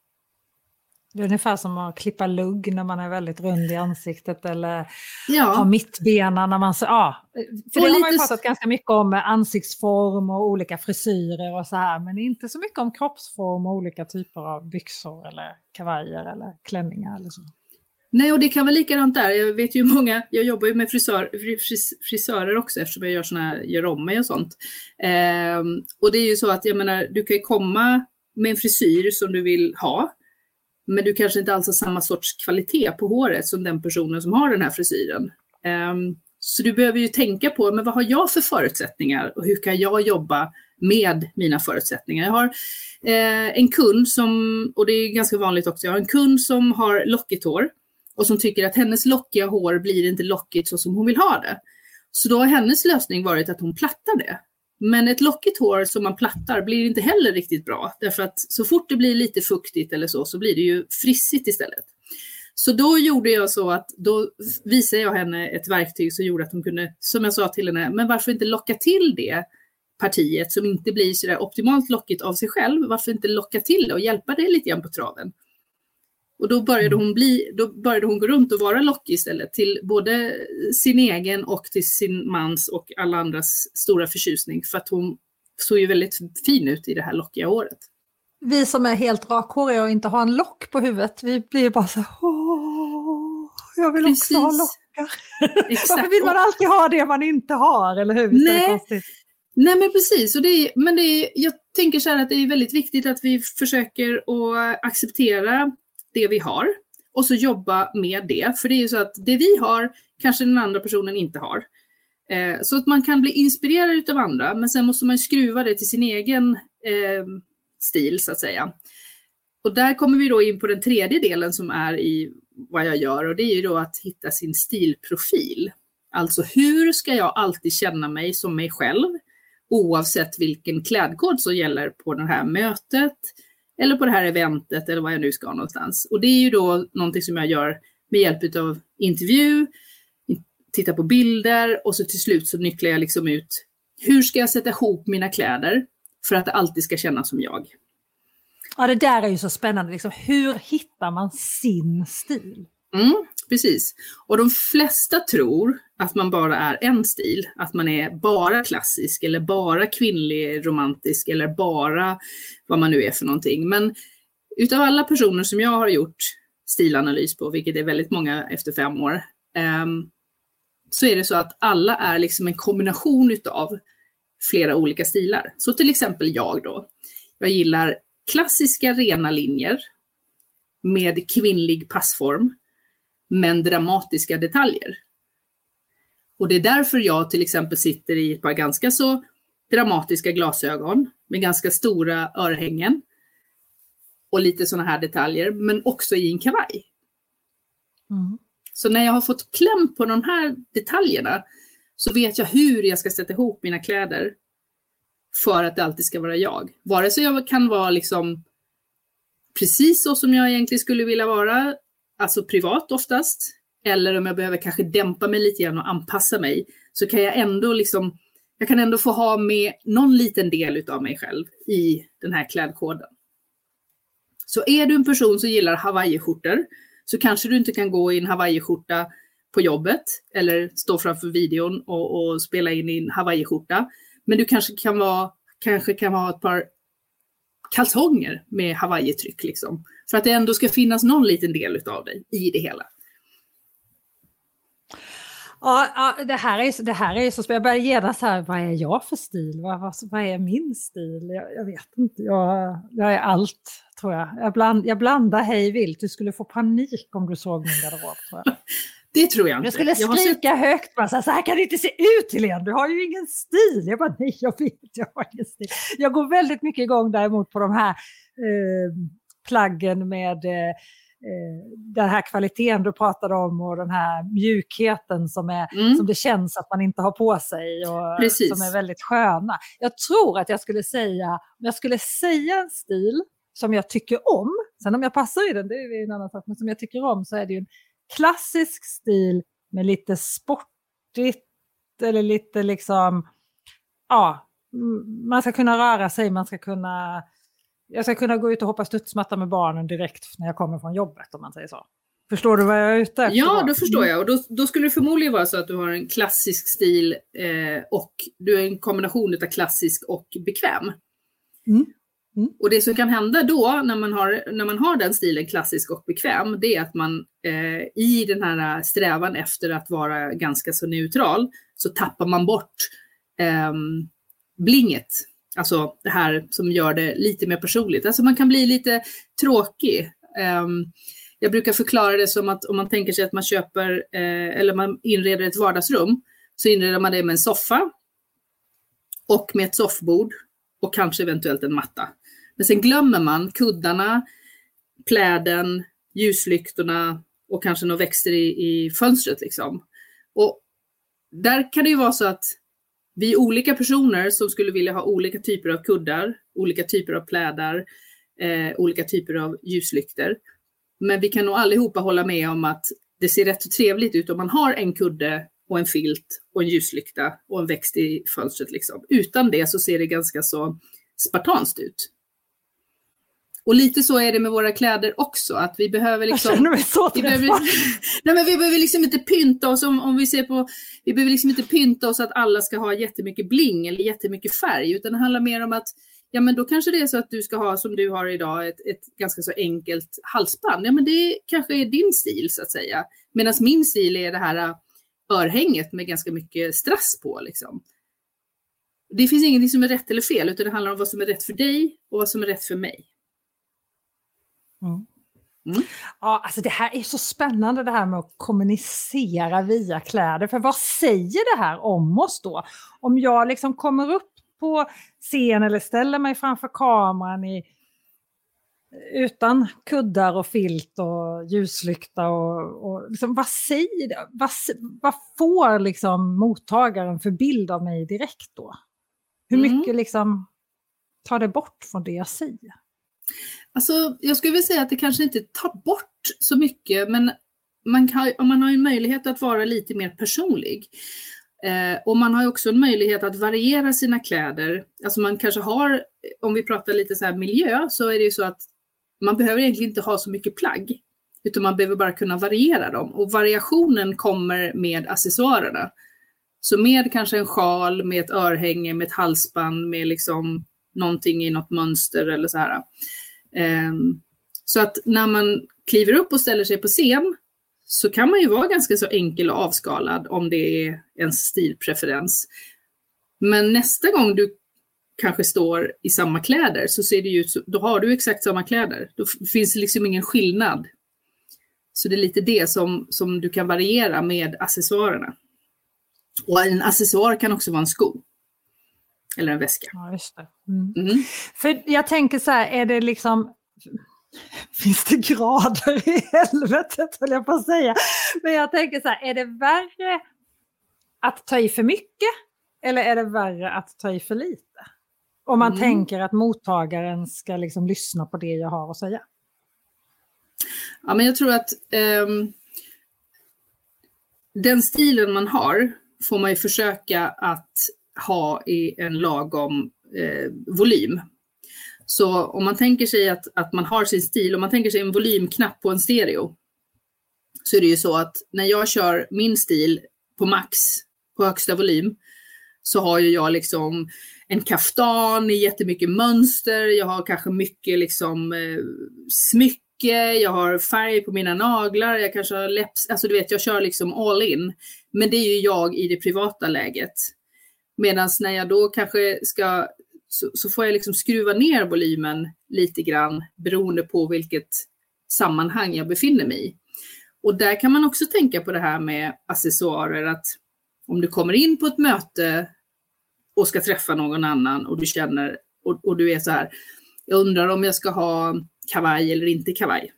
Det är ungefär som att klippa lugg när man är väldigt rund i ansiktet eller ja. ha mittbena när man... Ja, för och det har man ju pratat ganska mycket om ansiktsform och olika frisyrer och så här, men inte så mycket om kroppsform och olika typer av byxor eller kavajer eller klänningar eller så. Nej, och det kan vara likadant där. Jag vet ju många, jag jobbar ju med frisör, fris, frisörer också eftersom jag gör såna här, gör om mig och sånt. Eh, och det är ju så att jag menar, du kan ju komma med en frisyr som du vill ha men du kanske inte alls har samma sorts kvalitet på håret som den personen som har den här frisyren. Um, så du behöver ju tänka på, men vad har jag för förutsättningar och hur kan jag jobba med mina förutsättningar? Jag har eh, en kund som, och det är ganska vanligt också, jag har en kund som har lockigt hår och som tycker att hennes lockiga hår blir inte lockigt så som hon vill ha det. Så då har hennes lösning varit att hon plattar det. Men ett lockigt hår som man plattar blir inte heller riktigt bra. Därför att så fort det blir lite fuktigt eller så, så blir det ju frissigt istället. Så då gjorde jag så att då visade jag henne ett verktyg som gjorde att hon kunde, som jag sa till henne, men varför inte locka till det partiet som inte blir sådär optimalt lockigt av sig själv, varför inte locka till det och hjälpa det lite grann på traven? Och då började, hon bli, då började hon gå runt och vara lockig istället till både sin egen och till sin mans och alla andras stora förtjusning. För att hon såg ju väldigt fin ut i det här lockiga håret. Vi som är helt rakhåriga och inte har en lock på huvudet, vi blir bara så här, åh, jag vill Precis. också ha lockar. Varför vill man alltid ha det man inte har, eller hur? Nej. Nej men precis, och det är, men det är, jag tänker så här att det är väldigt viktigt att vi försöker att acceptera det vi har och så jobba med det. För det är ju så att det vi har kanske den andra personen inte har. Eh, så att man kan bli inspirerad av andra, men sen måste man skruva det till sin egen eh, stil så att säga. Och där kommer vi då in på den tredje delen som är i vad jag gör och det är ju då att hitta sin stilprofil. Alltså hur ska jag alltid känna mig som mig själv oavsett vilken klädkod som gäller på det här mötet, eller på det här eventet eller vad jag nu ska någonstans. Och det är ju då någonting som jag gör med hjälp av intervju, titta på bilder och så till slut så nycklar jag liksom ut hur ska jag sätta ihop mina kläder för att det alltid ska kännas som jag. Ja, det där är ju så spännande. Liksom. Hur hittar man sin stil? Mm, precis. Och de flesta tror att man bara är en stil, att man är bara klassisk eller bara kvinnlig romantisk eller bara vad man nu är för någonting. Men utav alla personer som jag har gjort stilanalys på, vilket är väldigt många efter fem år, um, så är det så att alla är liksom en kombination utav flera olika stilar. Så till exempel jag då. Jag gillar klassiska rena linjer med kvinnlig passform men dramatiska detaljer. Och det är därför jag till exempel sitter i ett par ganska så dramatiska glasögon med ganska stora örhängen. och lite sådana här detaljer, men också i en kavaj. Mm. Så när jag har fått kläm på de här detaljerna så vet jag hur jag ska sätta ihop mina kläder för att det alltid ska vara jag. Vare sig jag kan vara liksom precis så som jag egentligen skulle vilja vara, alltså privat oftast, eller om jag behöver kanske dämpa mig lite grann och anpassa mig, så kan jag ändå liksom, jag kan ändå få ha med någon liten del utav mig själv i den här klädkoden. Så är du en person som gillar hawaiiskjortor så kanske du inte kan gå i en hawaiiskjorta på jobbet eller stå framför videon och, och spela in i en hawaiiskjorta. Men du kanske kan vara, kanske kan ha ett par kalsonger med hawaiitryck liksom. För att det ändå ska finnas någon liten del av dig i det hela. Ja, ja, det här är, det här är så spännande. Jag börjar genast här, vad är jag för stil? Vad, vad, vad är min stil? Jag, jag vet inte, jag, jag, är allt tror jag. Jag, bland, jag blandar hej vilt. Du skulle få panik om du såg min garderob tror jag. Det tror jag inte. Jag skulle skrika jag högt bara så här, så här kan det inte se ut Helene, du har ju ingen stil. Jag bara nej, jag vet, jag har ingen stil. Jag går väldigt mycket igång däremot på de här eh, plaggen med eh, eh, den här kvaliteten du pratade om och den här mjukheten som, är, mm. som det känns att man inte har på sig och Precis. som är väldigt sköna. Jag tror att jag skulle säga, om jag skulle säga en stil som jag tycker om, sen om jag passar i den, det är en annan sak, men som jag tycker om så är det ju en klassisk stil med lite sportigt eller lite liksom, ja, man ska kunna röra sig, man ska kunna, jag ska kunna gå ut och hoppa studsmatta med barnen direkt när jag kommer från jobbet om man säger så. Förstår du vad jag är ute efter? Ja, då förstår jag. Och då, då skulle det förmodligen vara så att du har en klassisk stil eh, och du är en kombination av klassisk och bekväm. Mm. Mm. Och det som kan hända då när man, har, när man har den stilen klassisk och bekväm, det är att man eh, i den här strävan efter att vara ganska så neutral så tappar man bort eh, blinget. Alltså det här som gör det lite mer personligt. Alltså man kan bli lite tråkig. Eh, jag brukar förklara det som att om man tänker sig att man köper eh, eller man inreder ett vardagsrum så inreder man det med en soffa och med ett soffbord och kanske eventuellt en matta. Men sen glömmer man kuddarna, pläden, ljuslyktorna och kanske några växter i, i fönstret. Liksom. Och där kan det ju vara så att vi är olika personer som skulle vilja ha olika typer av kuddar, olika typer av plädar, eh, olika typer av ljuslyktor. Men vi kan nog allihopa hålla med om att det ser rätt så trevligt ut om man har en kudde och en filt och en ljuslykta och en växt i fönstret. Liksom. Utan det så ser det ganska så spartanskt ut. Och lite så är det med våra kläder också, att vi behöver liksom... Jag känner mig så vi behöver, nej, men vi behöver liksom inte pynta oss, om, om vi ser på... Vi behöver liksom inte pynta oss att alla ska ha jättemycket bling eller jättemycket färg, utan det handlar mer om att ja men då kanske det är så att du ska ha som du har idag ett, ett ganska så enkelt halsband. Ja men det kanske är din stil så att säga. Medan min stil är det här äh, örhänget med ganska mycket strass på liksom. Det finns ingenting som är rätt eller fel utan det handlar om vad som är rätt för dig och vad som är rätt för mig. Mm. Mm. Ja, alltså det här är så spännande det här med att kommunicera via kläder. För vad säger det här om oss då? Om jag liksom kommer upp på scen eller ställer mig framför kameran i, utan kuddar och filt och ljuslykta och, och liksom, vad säger det? Vad, vad får liksom mottagaren för bild av mig direkt då? Hur mm. mycket liksom tar det bort från det jag säger? Alltså, jag skulle vilja säga att det kanske inte tar bort så mycket, men man, kan, man har en möjlighet att vara lite mer personlig. Eh, och man har också en möjlighet att variera sina kläder. Alltså man kanske har, om vi pratar lite så här miljö, så är det ju så att man behöver egentligen inte ha så mycket plagg, utan man behöver bara kunna variera dem. Och variationen kommer med accessoarerna. Så med kanske en sjal, med ett örhänge, med ett halsband, med liksom någonting i något mönster eller så här. Ehm, så att när man kliver upp och ställer sig på scen så kan man ju vara ganska så enkel och avskalad om det är en stilpreferens. Men nästa gång du kanske står i samma kläder så ser det ut så, då har du exakt samma kläder. Då finns det liksom ingen skillnad. Så det är lite det som, som du kan variera med accessoarerna. Och en accessoar kan också vara en sko. Eller en väska. Ja. Mm. Mm. För jag tänker så här, är det liksom... finns det grader i helvetet höll jag på att säga. Men jag tänker så här, är det värre att ta i för mycket eller är det värre att ta i för lite? Om man mm. tänker att mottagaren ska liksom lyssna på det jag har att säga. Ja, men jag tror att um, den stilen man har får man ju försöka att ha i en lagom eh, volym. Så om man tänker sig att, att man har sin stil, om man tänker sig en volymknapp på en stereo, så är det ju så att när jag kör min stil på max, på högsta volym, så har ju jag liksom en kaftan i jättemycket mönster, jag har kanske mycket liksom eh, smycke, jag har färg på mina naglar, jag kanske har läpps, alltså du vet jag kör liksom all in. Men det är ju jag i det privata läget. Medan när jag då kanske ska, så, så, får jag liksom skruva ner volymen lite grann beroende på vilket sammanhang jag befinner mig i. Och där kan man också tänka på det här med accessoarer, att om du kommer in på ett möte och ska träffa någon annan och du känner, och, och du är så här, jag undrar om jag ska ha kavaj eller inte kavaj.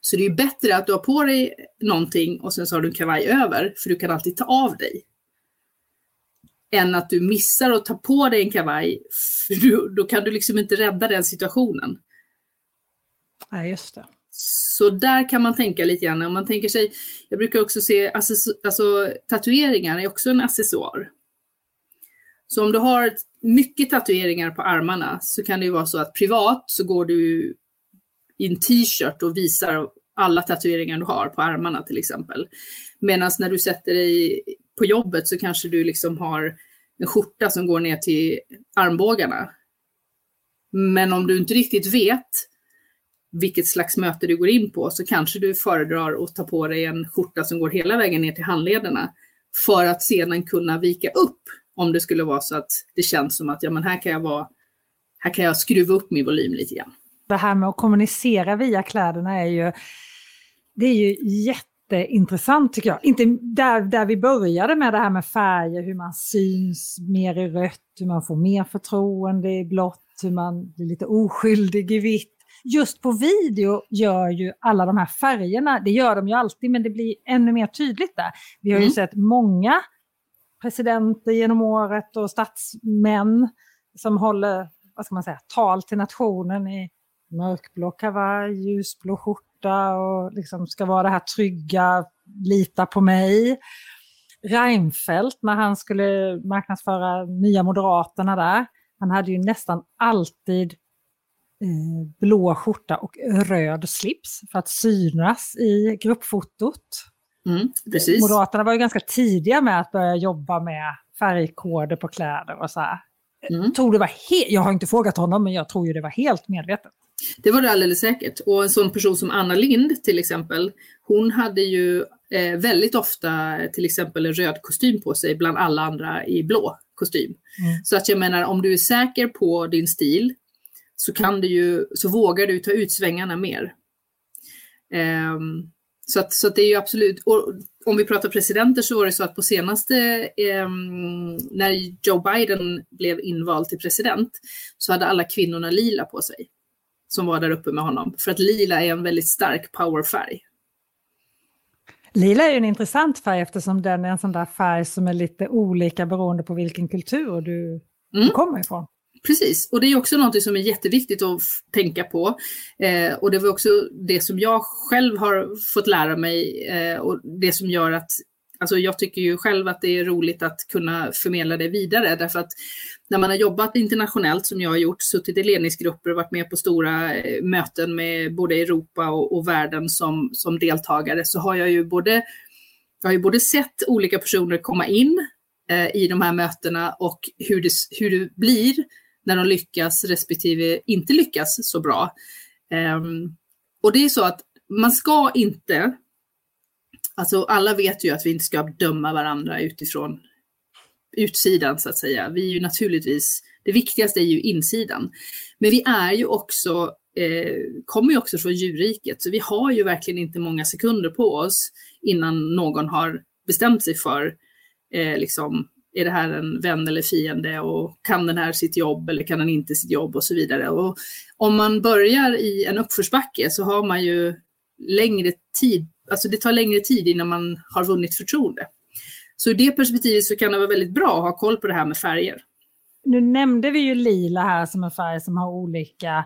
Så det är bättre att du har på dig någonting och sen så har du en kavaj över, för du kan alltid ta av dig. Än att du missar att ta på dig en kavaj, för då kan du liksom inte rädda den situationen. Nej, just det. Så där kan man tänka lite grann. Om man tänker sig, jag brukar också se, alltså, alltså tatueringar är också en accessoar. Så om du har mycket tatueringar på armarna så kan det ju vara så att privat så går du i en t-shirt och visar alla tatueringar du har på armarna till exempel. Medan när du sätter dig på jobbet så kanske du liksom har en skjorta som går ner till armbågarna. Men om du inte riktigt vet vilket slags möte du går in på så kanske du föredrar att ta på dig en skjorta som går hela vägen ner till handlederna för att sedan kunna vika upp om det skulle vara så att det känns som att ja, men här kan jag vara, här kan jag skruva upp min volym lite grann. Det här med att kommunicera via kläderna är ju, det är ju jätteintressant tycker jag. Inte där, där vi började med det här med färger, hur man syns mer i rött, hur man får mer förtroende i blått, hur man blir lite oskyldig i vitt. Just på video gör ju alla de här färgerna, det gör de ju alltid, men det blir ännu mer tydligt där. Vi har ju mm. sett många presidenter genom året och statsmän som håller vad ska man säga, tal till nationen i mörkblå kavaj, ljusblå skjorta och liksom ska vara det här trygga, lita på mig. Reinfeldt när han skulle marknadsföra Nya Moderaterna där, han hade ju nästan alltid eh, blå skjorta och röd slips för att synas i gruppfotot. Mm. Moderaterna var ju ganska tidiga med att börja jobba med färgkoder på kläder och så här. Mm. Tror det var jag har inte frågat honom, men jag tror ju det var helt medvetet. Det var det alldeles säkert. Och en sån person som Anna Lind till exempel, hon hade ju eh, väldigt ofta till exempel en röd kostym på sig bland alla andra i blå kostym. Mm. Så att jag menar, om du är säker på din stil så kan du ju, så vågar du ta ut svängarna mer. Um, så, att, så att det är ju absolut, och om vi pratar presidenter så var det så att på senaste, eh, när Joe Biden blev invald till president, så hade alla kvinnorna lila på sig som var där uppe med honom. För att lila är en väldigt stark powerfärg. Lila är ju en intressant färg eftersom den är en sån där färg som är lite olika beroende på vilken kultur du mm. kommer ifrån. Precis, och det är också något som är jätteviktigt att tänka på. Eh, och det var också det som jag själv har fått lära mig eh, och det som gör att Alltså jag tycker ju själv att det är roligt att kunna förmedla det vidare därför att när man har jobbat internationellt som jag har gjort, suttit i ledningsgrupper och varit med på stora eh, möten med både Europa och, och världen som, som deltagare så har jag ju både, jag har ju både sett olika personer komma in eh, i de här mötena och hur det, hur det blir när de lyckas respektive inte lyckas så bra. Um, och det är så att man ska inte, alltså alla vet ju att vi inte ska döma varandra utifrån utsidan så att säga. Vi är ju naturligtvis, det viktigaste är ju insidan. Men vi är ju också, eh, kommer ju också från djurriket, så vi har ju verkligen inte många sekunder på oss innan någon har bestämt sig för eh, liksom, är det här en vän eller fiende och kan den här sitt jobb eller kan den inte sitt jobb och så vidare. Och om man börjar i en uppförsbacke så har man ju längre tid, alltså det tar längre tid innan man har vunnit förtroende. Så i det perspektivet så kan det vara väldigt bra att ha koll på det här med färger. Nu nämnde vi ju lila här som en färg som har olika,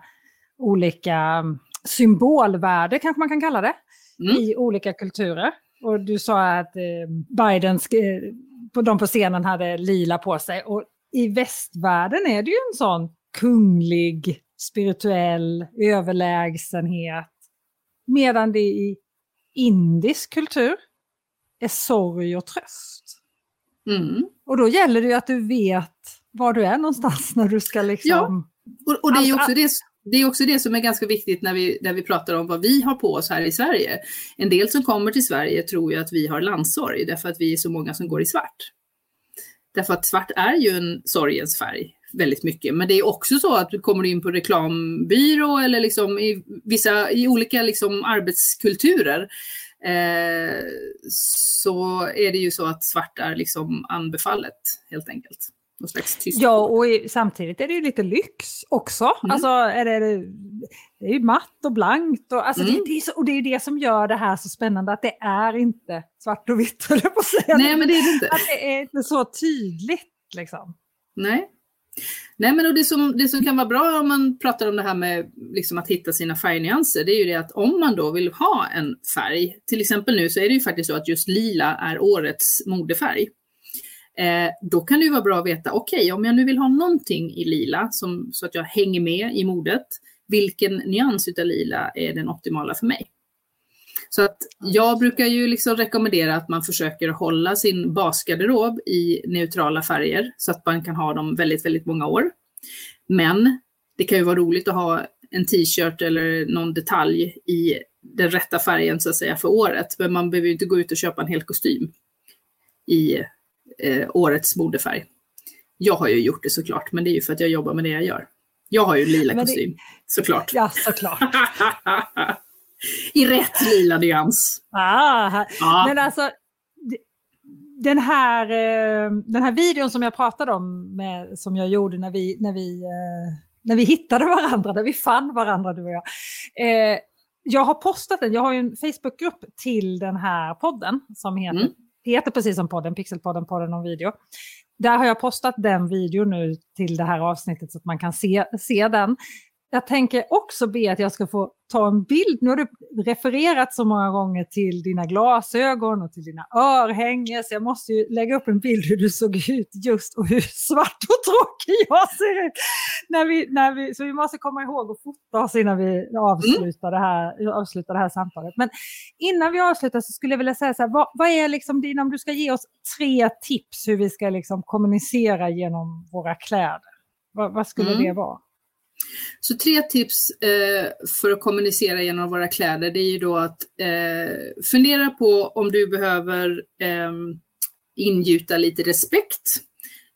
olika mm, symbolvärde, kanske man kan kalla det, mm. i olika kulturer. Och du sa att eh, Biden, på de på scenen hade lila på sig. Och i västvärlden är det ju en sån kunglig, spirituell överlägsenhet. Medan det i indisk kultur är sorg och tröst. Mm. Och då gäller det ju att du vet var du är någonstans när du ska liksom... Ja, och, och det är också det det är också det som är ganska viktigt när vi, när vi pratar om vad vi har på oss här i Sverige. En del som kommer till Sverige tror ju att vi har landsorg därför att vi är så många som går i svart. Därför att svart är ju en sorgens färg väldigt mycket. Men det är också så att du kommer in på reklambyrå eller liksom i, vissa, i olika liksom arbetskulturer eh, så är det ju så att svart är liksom anbefallet helt enkelt någon slags tyst Ja, och i, samtidigt är det ju lite lyx också. Mm. Alltså, är det, det är ju matt och blankt. Och, alltså, mm. det, det, är så, och det är det som gör det här så spännande, att det är inte svart och vitt, på att säga. Nej, men det är det inte. Att det är inte så tydligt. Liksom. Nej. Nej, men det, som, det som kan vara bra om man pratar om det här med liksom att hitta sina färgnyanser, det är ju det att om man då vill ha en färg, till exempel nu så är det ju faktiskt så att just lila är årets modefärg Eh, då kan det ju vara bra att veta, okej, okay, om jag nu vill ha någonting i lila som, så att jag hänger med i modet, vilken nyans utav lila är den optimala för mig? Så att jag brukar ju liksom rekommendera att man försöker hålla sin basgarderob i neutrala färger så att man kan ha dem väldigt, väldigt många år. Men det kan ju vara roligt att ha en t-shirt eller någon detalj i den rätta färgen så att säga för året. Men man behöver ju inte gå ut och köpa en hel kostym i eh, årets modefärg. Jag har ju gjort det såklart, men det är ju för att jag jobbar med det jag gör. Jag har ju lila men kostym, såklart. Ja, såklart. I rätt lila nyans. Ah, ja. Men alltså, den här, eh, den här videon som jag pratade om, med, som jag gjorde när vi, när, vi, eh, när vi hittade varandra, när vi fann varandra du och jag. Eh, jag har postat den, jag har ju en Facebookgrupp till den här podden som heter mm heter precis som podden, Pixelpodden, podden om video. Där har jag postat den videon nu till det här avsnittet så att man kan se, se den. Jag tänker också be att jag ska få ta en bild. Nu har du refererat så många gånger till dina glasögon och till dina örhängen så jag måste ju lägga upp en bild hur du såg ut just och hur svart och tråkig jag ser ut. När vi, när vi, så vi måste komma ihåg att fota oss innan vi avslutar, det här, avslutar det här samtalet. Men innan vi avslutar så skulle jag vilja säga så här, vad, vad är liksom dina, om du ska ge oss tre tips hur vi ska liksom kommunicera genom våra kläder, vad, vad skulle mm. det vara? Så tre tips eh, för att kommunicera genom våra kläder, det är ju då att eh, fundera på om du behöver eh, ingjuta lite respekt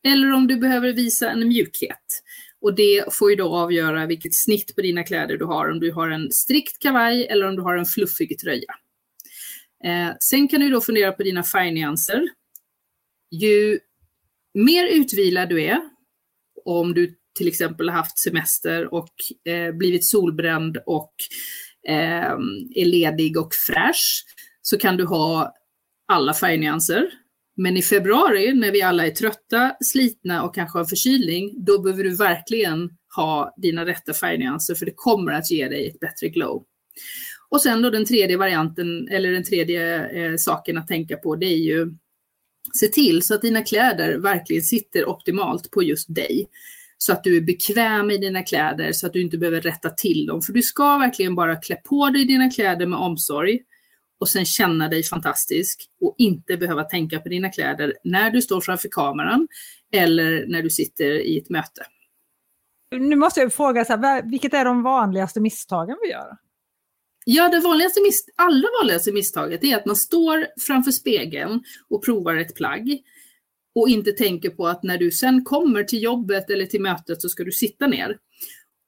eller om du behöver visa en mjukhet. Och det får ju då avgöra vilket snitt på dina kläder du har, om du har en strikt kavaj eller om du har en fluffig tröja. Eh, sen kan du då fundera på dina färgnyanser. Ju mer utvilad du är, om du till exempel haft semester och eh, blivit solbränd och eh, är ledig och fräsch så kan du ha alla färgnyanser. Men i februari när vi alla är trötta, slitna och kanske har förkylning, då behöver du verkligen ha dina rätta färgnyanser för det kommer att ge dig ett bättre glow. Och sen då den tredje varianten, eller den tredje eh, saken att tänka på, det är ju se till så att dina kläder verkligen sitter optimalt på just dig så att du är bekväm i dina kläder så att du inte behöver rätta till dem. För du ska verkligen bara klä på dig dina kläder med omsorg och sen känna dig fantastisk och inte behöva tänka på dina kläder när du står framför kameran eller när du sitter i ett möte. Nu måste jag fråga, så här, vilket är de vanligaste misstagen vi gör? Ja, det vanligaste allra vanligaste misstaget är att man står framför spegeln och provar ett plagg och inte tänker på att när du sen kommer till jobbet eller till mötet så ska du sitta ner.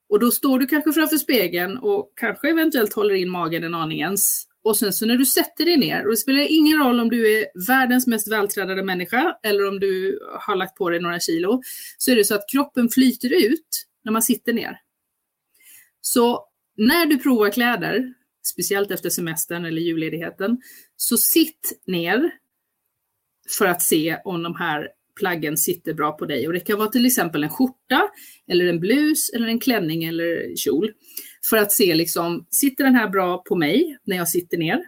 Och då står du kanske framför spegeln och kanske eventuellt håller in magen en aning ens Och sen så när du sätter dig ner, och det spelar ingen roll om du är världens mest vältränade människa eller om du har lagt på dig några kilo, så är det så att kroppen flyter ut när man sitter ner. Så när du provar kläder, speciellt efter semestern eller julledigheten, så sitt ner för att se om de här plaggen sitter bra på dig. Och det kan vara till exempel en skjorta, eller en blus, eller en klänning eller kjol. För att se liksom, sitter den här bra på mig när jag sitter ner?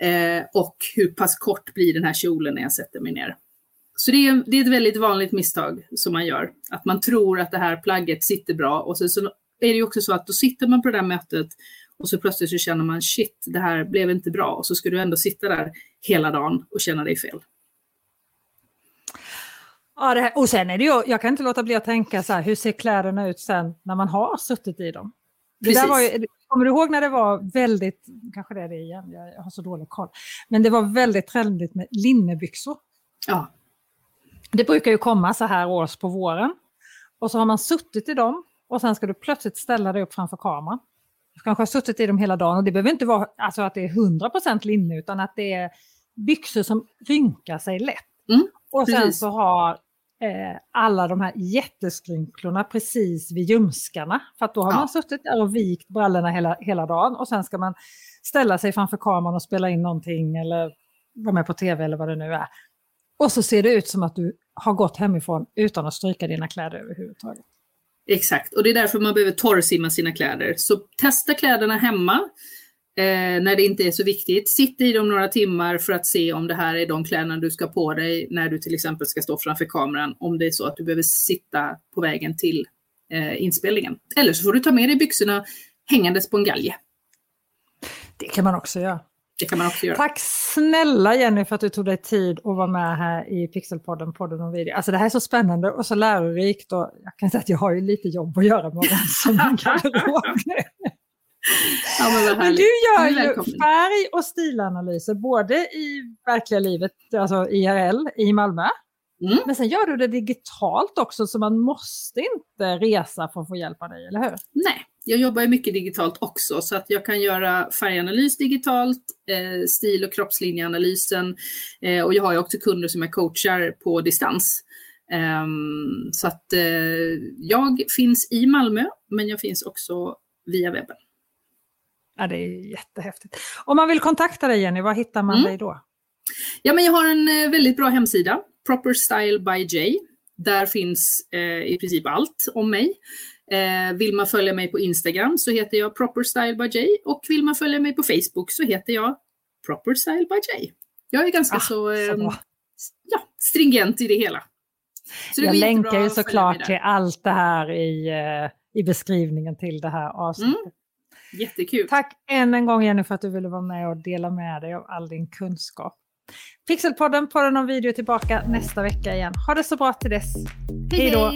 Eh, och hur pass kort blir den här kjolen när jag sätter mig ner? Så det är, det är ett väldigt vanligt misstag som man gör. Att man tror att det här plagget sitter bra och så, så är det ju också så att då sitter man på det där mötet och så plötsligt så känner man shit, det här blev inte bra. Och så ska du ändå sitta där hela dagen och känna dig fel. Ja, det här, och sen är det ju, jag kan inte låta bli att tänka så här, hur ser kläderna ut sen när man har suttit i dem? Det där var ju, kommer du ihåg när det var väldigt, kanske det är det igen, jag har så dålig koll, men det var väldigt trendigt med linnebyxor. Ja. Det brukar ju komma så här års på våren. Och så har man suttit i dem och sen ska du plötsligt ställa dig upp framför kameran. Du kanske har suttit i dem hela dagen och det behöver inte vara alltså att det är 100% linne utan att det är byxor som rynkar sig lätt. Mm, och sen precis. så har eh, alla de här jätteskrynklorna precis vid ljumskarna. För att då har Ja. man suttit där och vikt brallorna hela, hela dagen och sen ska man ställa sig framför kameran och spela in någonting eller vara med på tv eller vad det nu är. Och så ser det ut som att du har gått hemifrån utan att stryka dina kläder överhuvudtaget. Exakt, och det är därför man behöver torrsimma sina kläder. Så testa kläderna hemma eh, när det inte är så viktigt. Sitt i dem några timmar för att se om det här är de kläderna du ska på dig när du till exempel ska stå framför kameran. Om det är så att du behöver sitta på vägen till eh, inspelningen. Eller så får du ta med dig byxorna hängandes på en galge. Det kan man också göra. Det kan man också göra. Tack snälla Jenny för att du tog dig tid att vara med här i Pixelpodden, podden om video. Alltså det här är så spännande och så lärorikt och jag kan säga att jag har ju lite jobb att göra med att rensa min garderob. Ja, men Men du gör ju välkommen. färg och stilanalyser både i verkliga livet, alltså IRL i Malmö, Mm. men sen gör du det digitalt också så man måste inte resa för att få hjälp av dig, eller hur? Nej, jag jobbar ju mycket digitalt också så att jag kan göra färganalys digitalt, eh, stil och kroppslinjeanalysen eh, och jag har ju också kunder som jag coachar på distans. Ehm, så att eh, jag finns i Malmö men jag finns också via webben. Ja, det är jättehäftigt. Om man vill kontakta dig Jenny, var hittar man Mm. dig då? Ja, men jag har en eh, väldigt bra hemsida, Proper Style by Jay. Där finns eh, i princip allt om mig. Eh, vill man följa mig på Instagram så heter jag Proper Style by Jay och vill man följa mig på Facebook så heter jag Proper Style by Jay. Jag är ganska Ah, så, så eh, bra. ja, stringent i det hela. Så det Jag länkar ju såklart till allt det här i, eh, i beskrivningen till det här avsnittet. Mm. Jättekul. Tack än en gång Jenny för att du ville vara med och dela med dig av all din kunskap. Pixelpodden, podden om video tillbaka nästa vecka igen. Ha det så bra till dess. Hej då!